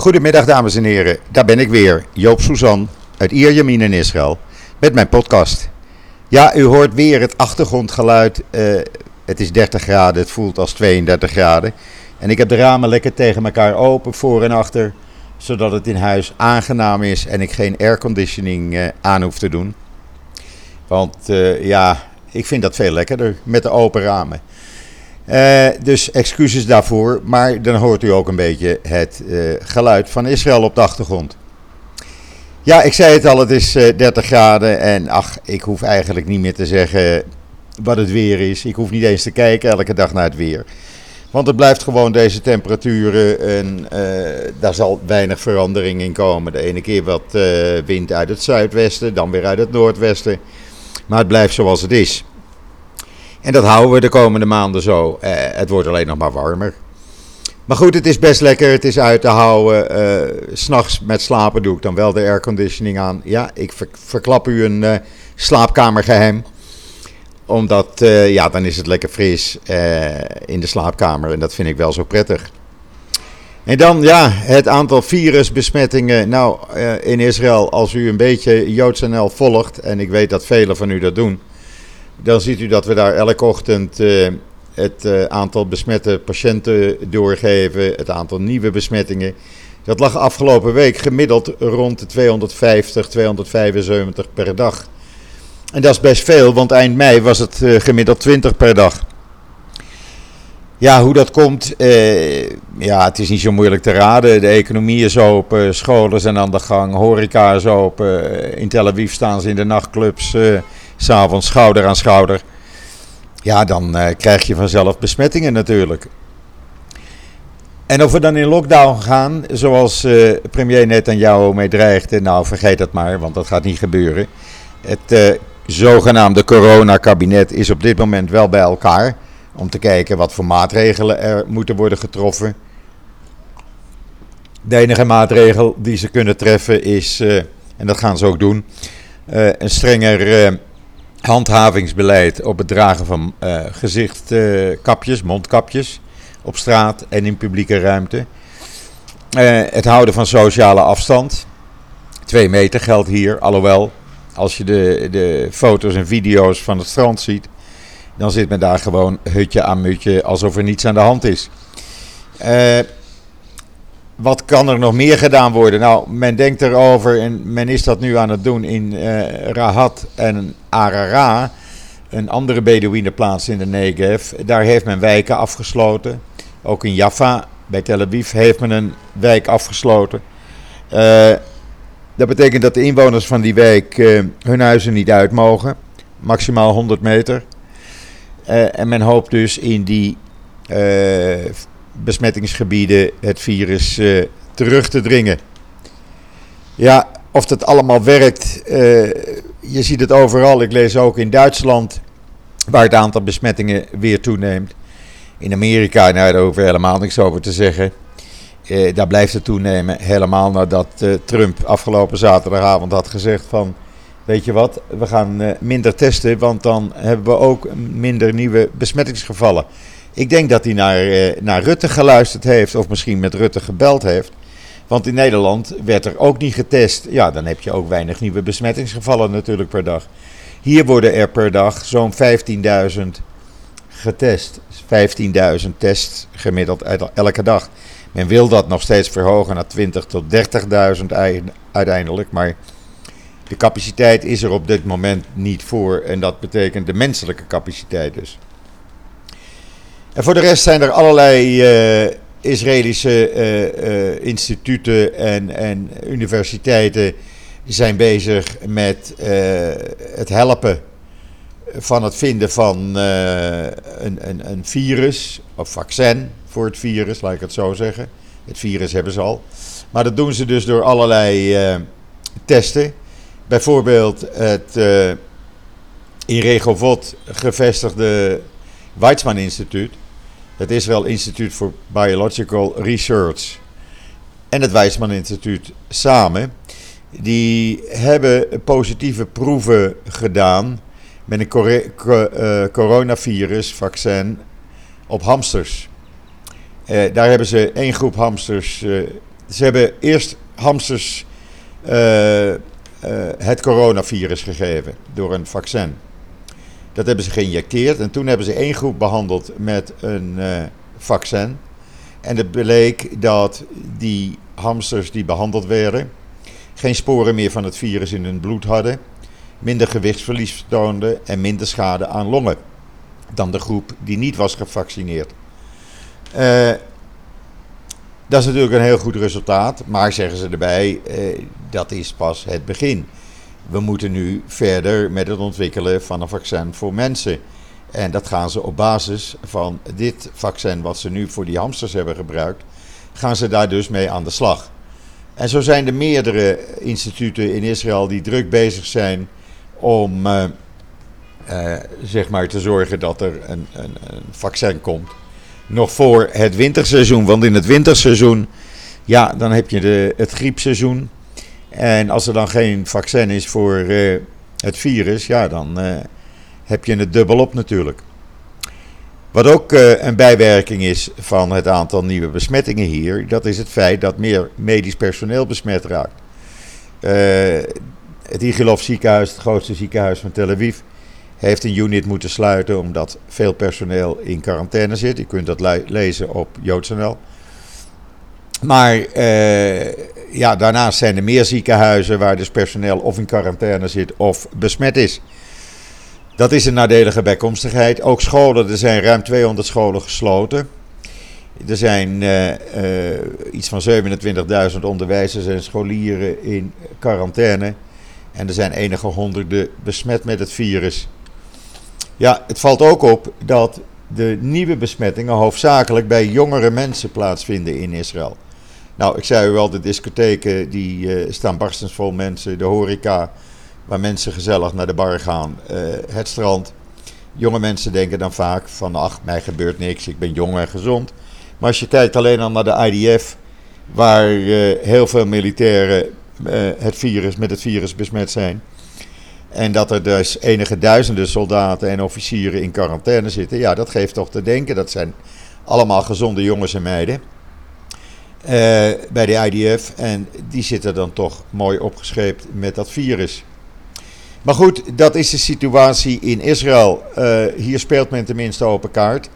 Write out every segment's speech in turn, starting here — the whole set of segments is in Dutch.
Goedemiddag dames en heren, daar ben ik weer, Joop Suzan uit Ierjemien in Israël, met mijn podcast. Ja, u hoort weer het achtergrondgeluid. Uh, het is 30 graden, het voelt als 32 graden. En ik heb de ramen lekker tegen elkaar open, voor en achter, zodat het in huis aangenaam is en ik geen airconditioning uh, aan hoef te doen. Want uh, ja, ik vind dat veel lekkerder met de open ramen. Uh, dus excuses daarvoor, maar dan hoort u ook een beetje het uh, geluid van Israël op de achtergrond. Ja, ik zei het al, het is uh, eh, 30 graden en ach, ik hoef eigenlijk niet meer te zeggen wat het weer is. Ik hoef niet eens te kijken elke dag naar het weer. Want het blijft gewoon deze temperaturen en daar zal weinig verandering in komen. De ene keer wat wind uit het zuidwesten, dan weer uit het noordwesten. Maar het blijft zoals het is. En dat houden we de komende maanden zo. Uh, het wordt alleen nog maar warmer. Maar goed, het is best lekker. Het is uit te houden. Uh, S'nachts met slapen doe ik dan wel de airconditioning aan. Ja, ik ver verklap u een uh, slaapkamergeheim. Omdat, ja, dan is het lekker fris in de slaapkamer. En dat vind ik wel zo prettig. En dan, ja, het aantal virusbesmettingen. Nou, in Israël, als u een beetje JoodsNL volgt. En ik weet dat velen van u dat doen dan ziet u dat we daar elke ochtend uh, het uh, aantal besmette patiënten doorgeven, het aantal nieuwe besmettingen. Dat lag afgelopen week gemiddeld rond de 250, 275 per dag. En dat is best veel, want eind mei was het uh, gemiddeld 20 per dag. Ja, hoe dat komt, ja, het is niet zo moeilijk te raden. De economie is open, scholen zijn aan de gang, horeca is open. In Tel Aviv staan ze in de nachtclubs s'avonds schouder aan schouder. Ja, dan uh, krijg je vanzelf besmettingen natuurlijk. En of we dan in lockdown gaan, zoals uh, premier Netanyahu mee dreigde, nou vergeet dat maar, want dat gaat niet gebeuren. Het uh, zogenaamde coronakabinet is op dit moment wel bij elkaar om te kijken wat voor maatregelen er moeten worden getroffen. De enige maatregel die ze kunnen treffen is, en dat gaan ze ook doen, een strenger handhavingsbeleid op het dragen van uh, gezichtkapjes, mondkapjes op straat en in publieke ruimte. Uh, het houden van sociale afstand. Twee meter geldt hier, alhoewel als je de, de foto's en video's van het strand ziet, dan zit men daar gewoon hutje aan mutje alsof er niets aan de hand is. Wat kan er nog meer gedaan worden? Nou, men denkt erover en men is dat nu aan het doen in uh, Rahat en Arara, een andere Bedouinenplaats in de Negev. Daar heeft men wijken afgesloten. Ook in Jaffa, bij Tel Aviv, heeft men een wijk afgesloten. Uh, dat betekent dat de inwoners van die wijk uh, hun huizen niet uit mogen. Maximaal 100 meter. en men hoopt dus in die besmettingsgebieden het virus uh, terug te dringen. Ja, of dat allemaal werkt, uh, je ziet het overal. Ik lees ook in Duitsland, waar het aantal besmettingen weer toeneemt. In Amerika, nou, daar hoeven we helemaal niks over te zeggen. Uh, daar blijft het toenemen, helemaal nadat Trump afgelopen zaterdagavond had gezegd van... Weet je wat, we gaan minder testen, want dan hebben we ook minder nieuwe besmettingsgevallen. Ik denk dat hij naar, eh, naar Rutte geluisterd heeft of misschien met Rutte gebeld heeft. Want in Nederland werd er ook niet getest. Ja, dan heb je ook weinig nieuwe besmettingsgevallen natuurlijk per dag. Hier worden er per dag zo'n 15.000 getest. 15.000 tests gemiddeld elke dag. Men wil dat nog steeds verhogen naar 20.000 tot 30.000 uiteindelijk. Maar de capaciteit is er op dit moment niet voor. En dat betekent de menselijke capaciteit dus. En voor de rest zijn er allerlei uh, Israëlische uh, uh, instituten en, en universiteiten zijn bezig met het helpen van het vinden van een, een, een virus, of vaccin voor het virus, laat ik het zo zeggen. Het virus hebben ze al. Maar dat doen ze dus door allerlei testen. Bijvoorbeeld het in Regovot gevestigde Weizmann Instituut het Israël Instituut for Biological Research en het Weizmann Instituut samen, die hebben positieve proeven gedaan met een uh, coronavirus-vaccin op hamsters. Uh, daar hebben ze één groep hamsters uh, ze hebben eerst hamsters het coronavirus gegeven door een vaccin. Dat hebben ze geïnjecteerd en toen hebben ze één groep behandeld met een uh, vaccin. En het bleek dat die hamsters die behandeld werden geen sporen meer van het virus in hun bloed hadden, minder gewichtsverlies vertoonden en minder schade aan longen dan de groep die niet was gevaccineerd. Uh, dat is natuurlijk een heel goed resultaat, maar zeggen ze erbij, uh, dat is pas het begin. We moeten nu verder met het ontwikkelen van een vaccin voor mensen. En dat gaan ze op basis van dit vaccin wat ze nu voor die hamsters hebben gebruikt, gaan ze daar dus mee aan de slag. En zo zijn er meerdere instituten in Israël die druk bezig zijn om uh, uh, zeg maar te zorgen dat er een, een, een, vaccin komt. Nog voor het winterseizoen. Want in het winterseizoen, ja, dan heb je de, het griepseizoen. En als er dan geen vaccin is voor uh, het virus, ja, dan heb je het dubbelop natuurlijk. Wat ook uh, een bijwerking is van het aantal nieuwe besmettingen hier, dat is het feit dat meer medisch personeel besmet raakt. Het Igilov ziekenhuis, het grootste ziekenhuis van Tel Aviv, heeft een unit moeten sluiten omdat veel personeel in quarantaine zit. Je kunt dat le lezen op JoodsNL. Maar uh, ja, daarnaast zijn er meer ziekenhuizen waar dus personeel of in quarantaine zit of besmet is. Dat is een nadelige bijkomstigheid. Ook scholen, er zijn ruim 200 scholen gesloten. Er zijn uh, uh, iets van 27.000 onderwijzers en scholieren in quarantaine. En er zijn enige honderden besmet met het virus. Ja, het valt ook op dat de nieuwe besmettingen hoofdzakelijk bij jongere mensen plaatsvinden in Israël. Nou, ik zei u wel, de discotheken die uh, staan barstens vol mensen, de horeca, waar mensen gezellig naar de bar gaan, uh, het strand. Jonge mensen denken dan vaak van, ach, mij gebeurt niks, ik ben jong en gezond. Maar als je kijkt alleen al naar de IDF, waar uh, heel veel militairen het virus, met het virus besmet zijn. En dat er dus enige duizenden soldaten en officieren in quarantaine zitten. Ja, dat geeft toch te denken. Dat zijn allemaal gezonde jongens en meiden. Uh, bij de IDF. En die zitten dan toch mooi opgescheept met dat virus. Maar goed, dat is de situatie in Israël. Uh, hier speelt men tenminste open kaart.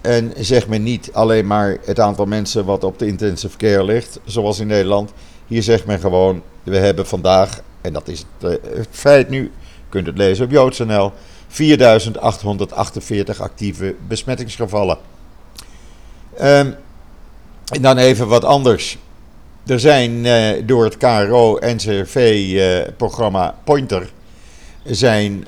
En zegt men niet alleen maar het aantal mensen wat op de intensive care ligt, zoals in Nederland. Hier zegt men gewoon, we hebben vandaag, en dat is het, het feit nu, kunt het lezen op JoodsNL, 4848 actieve besmettingsgevallen. Um, en dan even wat anders. Er zijn uh, door het KRO-NCRV-programma Pointer zijn, uh,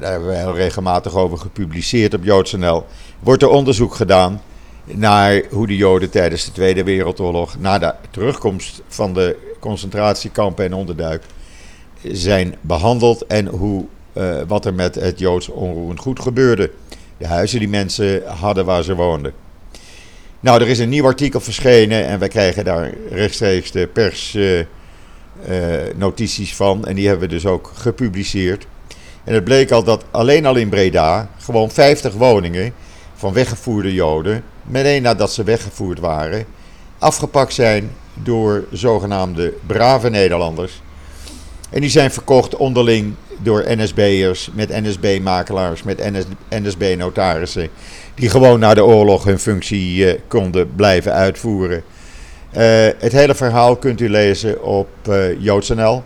daar hebben we heel regelmatig over gepubliceerd op JoodsNL, wordt er onderzoek gedaan naar hoe de Joden tijdens de Tweede Wereldoorlog, na de terugkomst van de concentratiekampen en onderduik, zijn behandeld en hoe, wat er met het Joods onroerend goed gebeurde. De huizen die mensen hadden waar ze woonden. Nou, er is een nieuw artikel verschenen en wij krijgen daar rechtstreeks de pers. Uh, uh, notities van. En die hebben we dus ook gepubliceerd. En het bleek al dat alleen al in Breda gewoon 50 woningen van weggevoerde Joden, meteen nadat ze weggevoerd waren, afgepakt zijn door zogenaamde brave Nederlanders. En die zijn verkocht onderling door NSB'ers, met NSB-makelaars, met NS, NSB-notarissen, die gewoon na de oorlog hun functie uh, konden blijven uitvoeren. Uh, het hele verhaal kunt u lezen op uh, JoodsNL.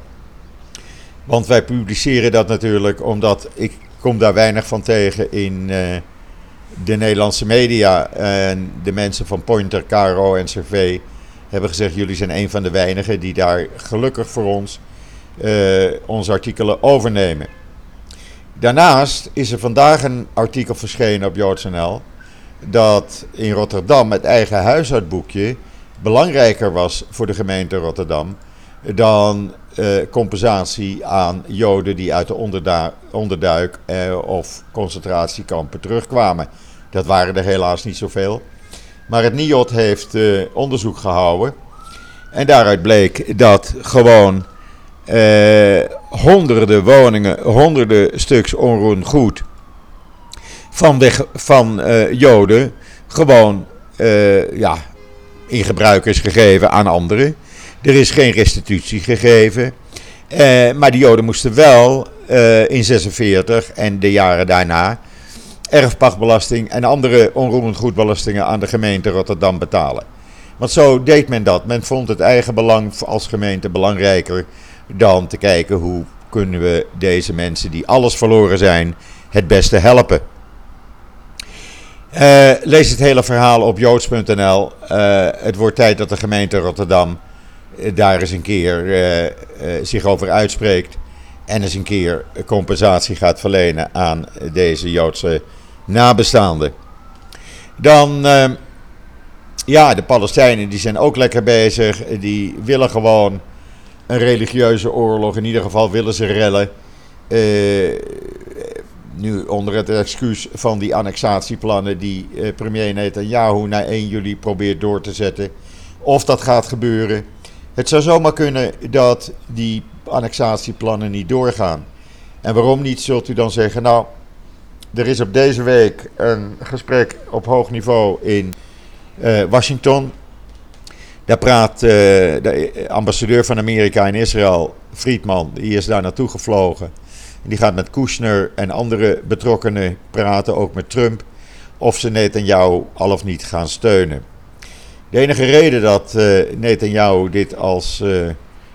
Want wij publiceren dat natuurlijk omdat ik kom daar weinig van tegen in de Nederlandse media. En de mensen van Pointer, Caro en CV hebben gezegd... jullie zijn een van de weinigen die daar gelukkig voor ons onze artikelen overnemen. Daarnaast is er vandaag een artikel verschenen op JoodsNL... dat in Rotterdam het eigen huishoudboekje belangrijker was voor de gemeente Rotterdam dan uh, compensatie aan Joden die uit de onderduik uh, of concentratiekampen terugkwamen. Dat waren er helaas niet zoveel. Maar het NIOD heeft onderzoek gehouden. En daaruit bleek dat gewoon honderden woningen, honderden stuks onroerend goed van, weg, van Joden gewoon ja, in gebruik is gegeven aan anderen. Er is geen restitutie gegeven. Maar die Joden moesten wel in 46 en de jaren daarna erfpachtbelasting en andere onroerend goedbelastingen aan de gemeente Rotterdam betalen. Want zo deed men dat. Men vond het eigen belang als gemeente belangrijker dan te kijken hoe kunnen we deze mensen die alles verloren zijn het beste helpen. Uh, lees het hele verhaal op joods.nl. Uh, het wordt tijd dat de gemeente Rotterdam uh, daar eens een keer zich over uitspreekt. En eens een keer compensatie gaat verlenen aan deze Joodse nabestaanden. Dan, ja, de Palestijnen die zijn ook lekker bezig. Die willen gewoon een religieuze oorlog. In ieder geval willen ze rellen. Nu onder het excuus van die annexatieplannen die eh, premier Netanyahu na 1 juli probeert door te zetten. Of dat gaat gebeuren. Het zou zomaar kunnen dat die annexatieplannen niet doorgaan. En waarom niet, zult u dan zeggen. Nou, er is op deze week een gesprek op hoog niveau in uh, Washington. Daar praat uh, de ambassadeur van Amerika in Israël, Friedman, die is daar naartoe gevlogen. Die gaat met Kushner en andere betrokkenen praten, ook met Trump, of ze Netanyahu al of niet gaan steunen. De enige reden dat uh, Netanyahu dit als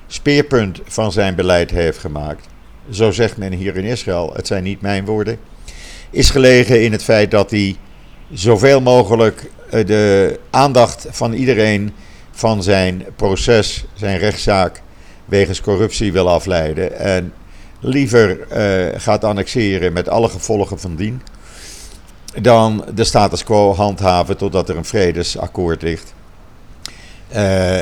speerpunt van zijn beleid heeft gemaakt, zo zegt men hier in Israël, het zijn niet mijn woorden, is gelegen in het feit dat hij zoveel mogelijk de aandacht van iedereen van zijn proces, zijn rechtszaak wegens corruptie wil afleiden. En liever uh, gaat annexeren met alle gevolgen van dien, dan de status quo handhaven totdat er een vredesakkoord ligt. Uh,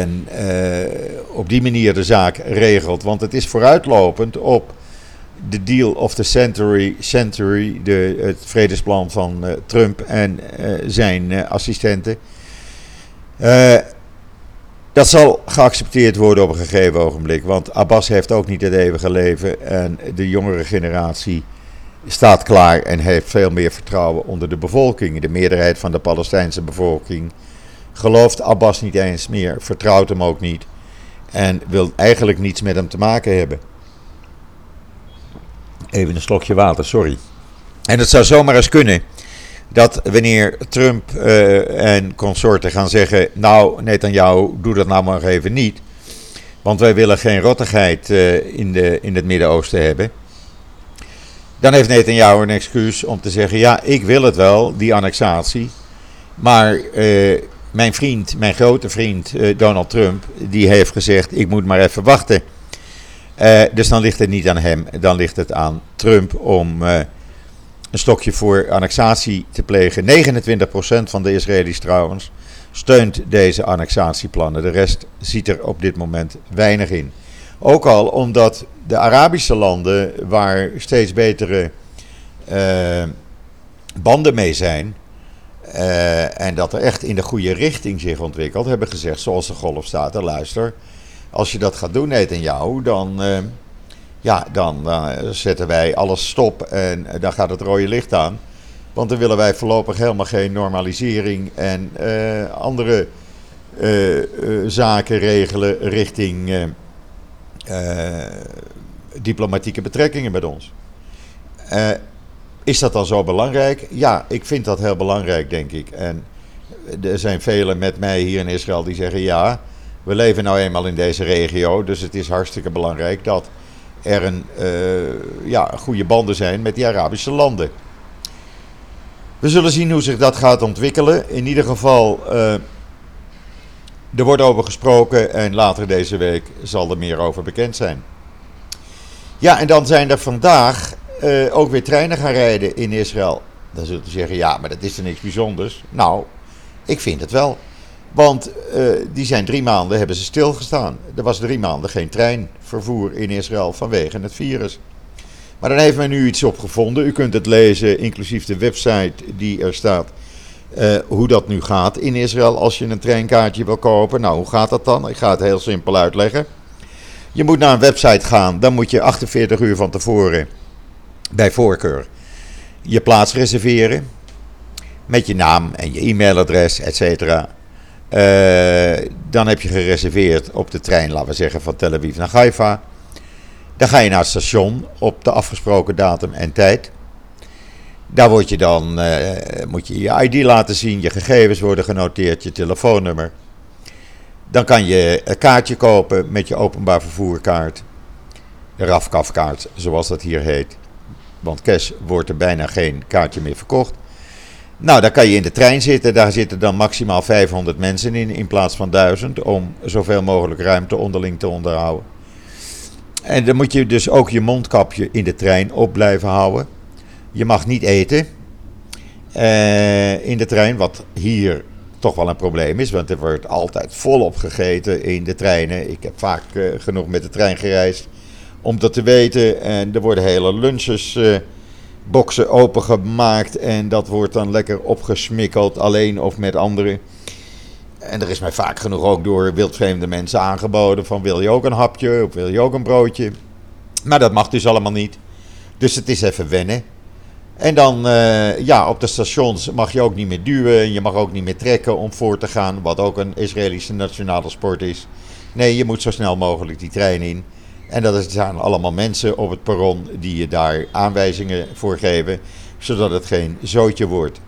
en uh, op die manier de zaak regelt. Want het is vooruitlopend op de deal of the century, century de, het vredesplan van Trump en zijn assistenten. Dat zal geaccepteerd worden op een gegeven ogenblik. Want Abbas heeft ook niet het eeuwige leven. En de jongere generatie staat klaar en heeft veel meer vertrouwen onder de bevolking. De meerderheid van de Palestijnse bevolking gelooft Abbas niet eens meer, vertrouwt hem ook niet. En wil eigenlijk niets met hem te maken hebben. Even een slokje water, sorry. En het zou zomaar eens kunnen dat wanneer Trump uh, en consorten gaan zeggen: Nou, Netanyahu, doe dat nou maar even niet. Want wij willen geen rottigheid uh, in, de, in het Midden-Oosten hebben. Dan heeft Netanyahu een excuus om te zeggen: Ja, ik wil het wel, die annexatie. Maar uh, mijn vriend, mijn grote vriend Donald Trump, die heeft gezegd: Ik moet maar even wachten. dus dan ligt het niet aan hem, dan ligt het aan Trump om een stokje voor annexatie te plegen. 29% van de Israëli's trouwens steunt deze annexatieplannen. De rest ziet er op dit moment weinig in. Ook al omdat de Arabische landen, waar steeds betere uh, banden mee zijn. Uh, en dat er echt in de goede richting zich ontwikkelt, hebben gezegd, zoals de golfstaten, luister, als je dat gaat doen, net in jou, dan uh, ja, dan zetten wij alles stop en dan gaat het rode licht aan. Want dan willen wij voorlopig helemaal geen normalisering en uh, andere uh, zaken regelen richting diplomatieke betrekkingen met ons. is dat dan zo belangrijk? Ja, ik vind dat heel belangrijk, denk ik. En er zijn velen met mij hier in Israël die zeggen: ja, we leven nou eenmaal in deze regio, dus het is hartstikke belangrijk dat er een, uh, ja, goede banden zijn met die Arabische landen. We zullen zien hoe zich dat gaat ontwikkelen. In ieder geval, uh, er wordt over gesproken en later deze week zal er meer over bekend zijn. Ja, en dan zijn er vandaag uh, ook weer treinen gaan rijden in Israël. Dan zult u zeggen, ja, maar dat is er niks bijzonders. Nou, ik vind het wel. Want uh, die zijn drie maanden hebben ze stilgestaan. Er was drie maanden geen treinvervoer in Israël vanwege het virus. Maar dan heeft men nu iets opgevonden. U kunt het lezen, inclusief de website die er staat. Uh, hoe dat nu gaat in Israël als je een treinkaartje wil kopen. Nou, hoe gaat dat dan? Ik ga het heel simpel uitleggen. Je moet naar een website gaan. Dan moet je 48 uur van tevoren, bij voorkeur, je plaats reserveren. Met je naam en je e-mailadres, et. Dan heb je gereserveerd op de trein, laten we zeggen, van Tel Aviv naar Haifa. Dan ga je naar het station op de afgesproken datum en tijd. Daar word je dan, moet je je ID laten zien, je gegevens worden genoteerd, je telefoonnummer. Dan kan je een kaartje kopen met je openbaar vervoerkaart. De RAFKAF-kaart, zoals dat hier heet. Want cash wordt er bijna geen kaartje meer verkocht. Nou, dan kan je in de trein zitten. Daar zitten dan maximaal 500 mensen in, in plaats van 1000. Om zoveel mogelijk ruimte onderling te onderhouden. En dan moet je dus ook je mondkapje in de trein op blijven houden. Je mag niet eten uh, in de trein, wat hier toch wel een probleem is. Want er wordt altijd volop gegeten in de treinen. Ik heb vaak uh, genoeg met de trein gereisd om dat te weten. En er worden hele lunches uh, boxen opengemaakt. En dat wordt dan lekker opgesmikkeld, alleen of met anderen. En er is mij vaak genoeg ook door wildvreemde mensen aangeboden: van wil je ook een hapje of wil je ook een broodje? Maar dat mag dus allemaal niet. Dus het is even wennen. En dan, uh, ja, op de stations mag je ook niet meer duwen. Je mag ook niet meer trekken om voor te gaan. Wat ook een Israëlische nationale sport is. Nee, je moet zo snel mogelijk die trein in. En dat zijn allemaal mensen op het perron die je daar aanwijzingen voor geven. Zodat het geen zootje wordt.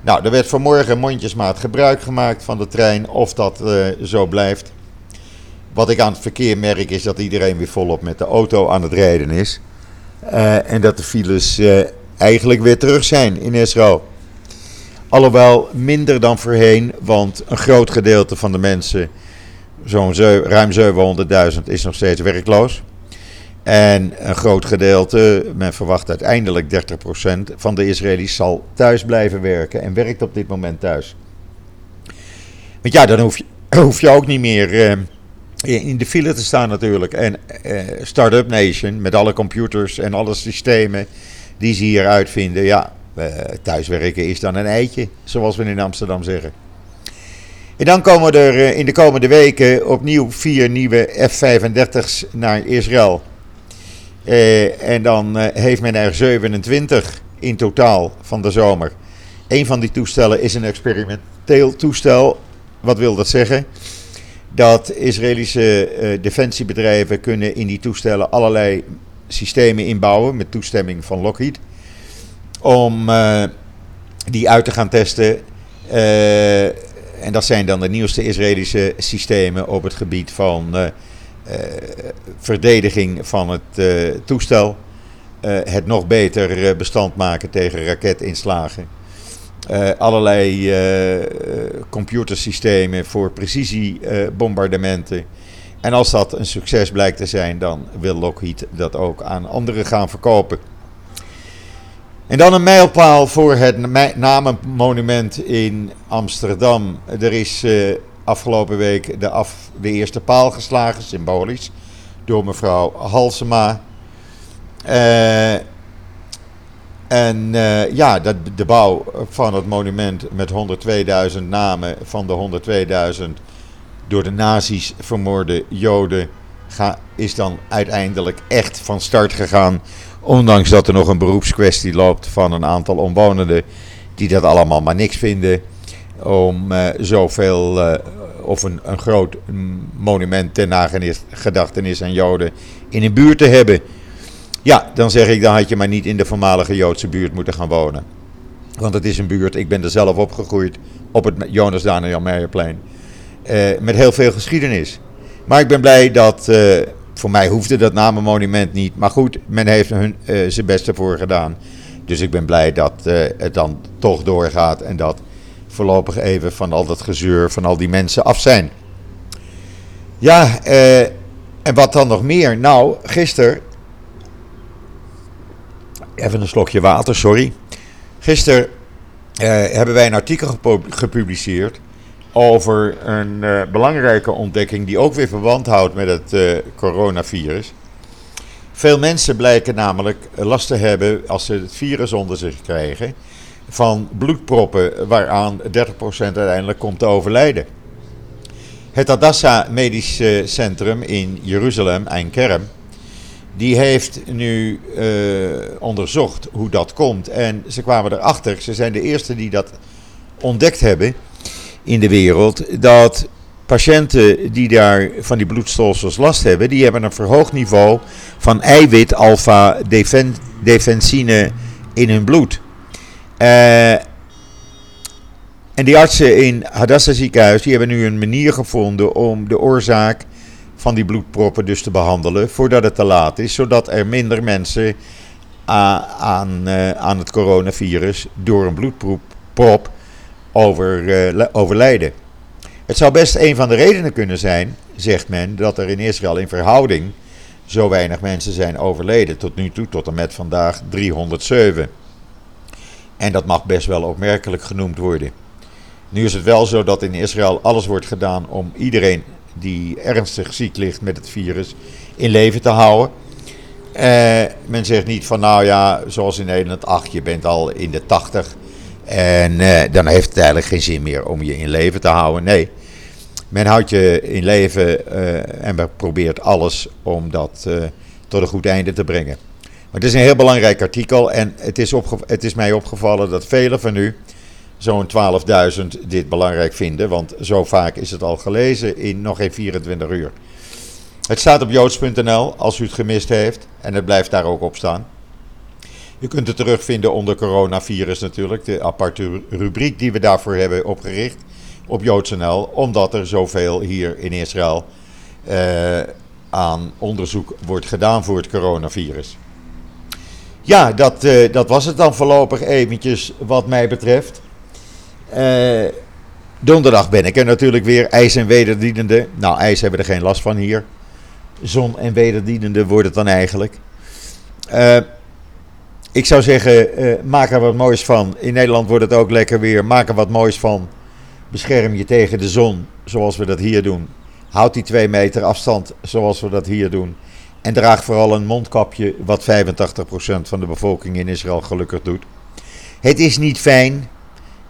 Nou, er werd vanmorgen mondjesmaat gebruik gemaakt van de trein. Of dat uh, zo blijft. Wat ik aan het verkeer merk is dat iedereen weer volop met de auto aan het rijden is. Uh, en dat de files eigenlijk weer terug zijn in Israël. Alhoewel minder dan voorheen, want een groot gedeelte van de mensen, zo'n ruim 700.000, is nog steeds werkloos. En een groot gedeelte, men verwacht uiteindelijk 30% van de Israëli's zal thuis blijven werken en werkt op dit moment thuis. Want ja, dan hoef je, hoef je ook niet meer eh, in de file te staan natuurlijk. En eh, Startup Nation met alle computers en alle systemen die ze hier uitvinden. Ja, uh, thuiswerken is dan een eitje, zoals we in Amsterdam zeggen. En dan komen er uh, in de komende weken opnieuw vier nieuwe F-35's naar Israël. Uh, en dan heeft men er 27 in totaal van de zomer. Een van die toestellen is een experimenteel toestel. Wat wil dat zeggen? Dat Israëlische defensiebedrijven kunnen in die toestellen allerlei systemen inbouwen met toestemming van Lockheed. Om die uit te gaan testen. Uh, en dat zijn dan de nieuwste Israëlische systemen op het gebied van uh, verdediging van het toestel. het nog beter bestand maken tegen raketinslagen. allerlei computersystemen voor precisiebombardementen. En als dat een succes blijkt te zijn, dan wil Lockheed dat ook aan anderen gaan verkopen. En dan een mijlpaal voor het namenmonument in Amsterdam. Er is uh, afgelopen week de, de eerste paal geslagen, symbolisch, door mevrouw Halsema. Uh, en uh, ja, de, de bouw van het monument met 102.000 namen van de 102.000 door de nazi's vermoorde Joden ga, is dan uiteindelijk echt van start gegaan. Ondanks dat er nog een beroepskwestie loopt van een aantal omwonenden die dat allemaal maar niks vinden. Om uh, zoveel uh, of een, een groot monument ten nagedachtenis aan Joden in een buurt te hebben. Ja, dan zeg ik, dan had je maar niet in de voormalige Joodse buurt moeten gaan wonen. Want het is een buurt, ik ben er zelf opgegroeid op het Jonas Daniel Meijerplein. Uh, met heel veel geschiedenis. Maar ik ben blij dat, voor mij hoefde dat namenmonument niet. Maar goed, men heeft hun, uh, zijn best ervoor gedaan. Dus ik ben blij dat het dan toch doorgaat en dat voorlopig even van al dat gezeur van al die mensen af zijn. Ja, en wat dan nog meer? Nou, gisteren. Even een slokje water, sorry. Gisteren hebben wij een artikel gepubliceerd over een uh, belangrijke ontdekking die ook weer verband houdt met het uh, coronavirus. Veel mensen blijken namelijk last te hebben als ze het virus onder zich krijgen van bloedproppen waaraan 30% uiteindelijk komt te overlijden. Het Adassa Medisch eh, Centrum in Jeruzalem, Eindkerm, die heeft nu onderzocht hoe dat komt. En ze kwamen erachter, ze zijn de eerste die dat ontdekt hebben in de wereld dat patiënten die daar van die bloedstolsels last hebben, die hebben een verhoogd niveau van eiwit alpha defensine in hun bloed. Uh, en die artsen in Hadassah ziekenhuis die hebben nu een manier gevonden om de oorzaak van die bloedproppen dus te behandelen voordat het te laat is, zodat er minder mensen aan, uh, aan het coronavirus door een bloedprop over, uh, overlijden. Het zou best een van de redenen kunnen zijn, zegt men, dat er in Israël in verhouding zo weinig mensen zijn overleden. Tot nu toe, tot en met vandaag 307. En dat mag best wel opmerkelijk genoemd worden. Nu is het wel zo dat in Israël alles wordt gedaan om iedereen die ernstig ziek ligt met het virus in leven te houden. Eh, men zegt niet van nou ja, zoals in Nederland, ach je bent al in de 80 en eh, dan heeft het eigenlijk geen zin meer om je in leven te houden. Nee, men houdt je in leven uh, en probeert alles om dat uh, tot een goed einde te brengen. Maar het is een heel belangrijk artikel en het is, het is mij opgevallen dat velen van u, zo'n 12.000, dit belangrijk vinden. Want zo vaak is het al gelezen in nog geen 24 uur. Het staat op joods.nl als u het gemist heeft en het blijft daar ook op staan. U kunt het terugvinden onder coronavirus natuurlijk, de aparte rubriek die we daarvoor hebben opgericht op joods.nl, omdat er zoveel hier in Israël uh, aan onderzoek wordt gedaan voor het coronavirus. Ja, dat, uh, dat was het dan voorlopig eventjes wat mij betreft. Uh, donderdag ben ik er natuurlijk weer, ijs- en wederdienende. Nou, ijs hebben we er geen last van hier. Zon- en wederdienende wordt het dan eigenlijk. Ik zou zeggen, maak er wat moois van. In Nederland wordt het ook lekker weer. Maak er wat moois van. Bescherm je tegen de zon, zoals we dat hier doen. Houd die twee meter afstand, zoals we dat hier doen. En draag vooral een mondkapje, wat 85% van de bevolking in Israël gelukkig doet. Het is niet fijn.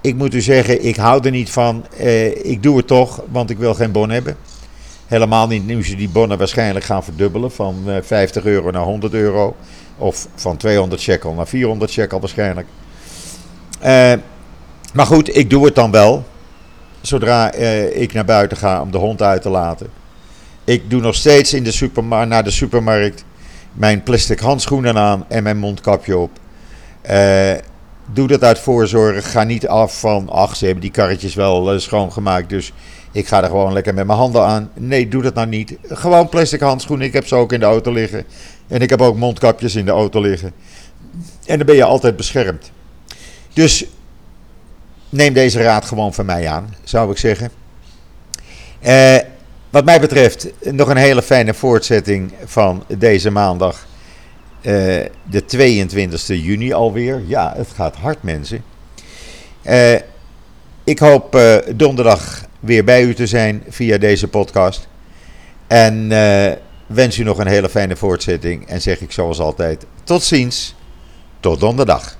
Ik moet u zeggen, ik hou er niet van. Eh, ik doe het toch, want ik wil geen bon hebben. Helemaal niet nu ze die bonnen waarschijnlijk gaan verdubbelen van eh, 50 euro naar 100 euro. Of van 200 shekel naar 400 shekel waarschijnlijk. Eh, maar goed, ik doe het dan wel zodra eh, ik naar buiten ga om de hond uit te laten. Ik doe nog steeds in de supermarkt, naar de supermarkt mijn plastic handschoenen aan en mijn mondkapje op. Uh, doe dat uit voorzorg. Ga niet af van, ach, ze hebben die karretjes wel schoongemaakt, dus ik ga er gewoon lekker met mijn handen aan. Nee, doe dat nou niet. Gewoon plastic handschoenen. Ik heb ze ook in de auto liggen. En ik heb ook mondkapjes in de auto liggen. En dan ben je altijd beschermd. Dus neem deze raad gewoon van mij aan, zou ik zeggen. Uh, wat mij betreft nog een hele fijne voortzetting van deze maandag. Uh, de 22e juni alweer. Ja, het gaat hard mensen. Uh, ik hoop donderdag weer bij u te zijn via deze podcast. En wens u nog een hele fijne voortzetting. En zeg ik zoals altijd tot ziens. Tot donderdag.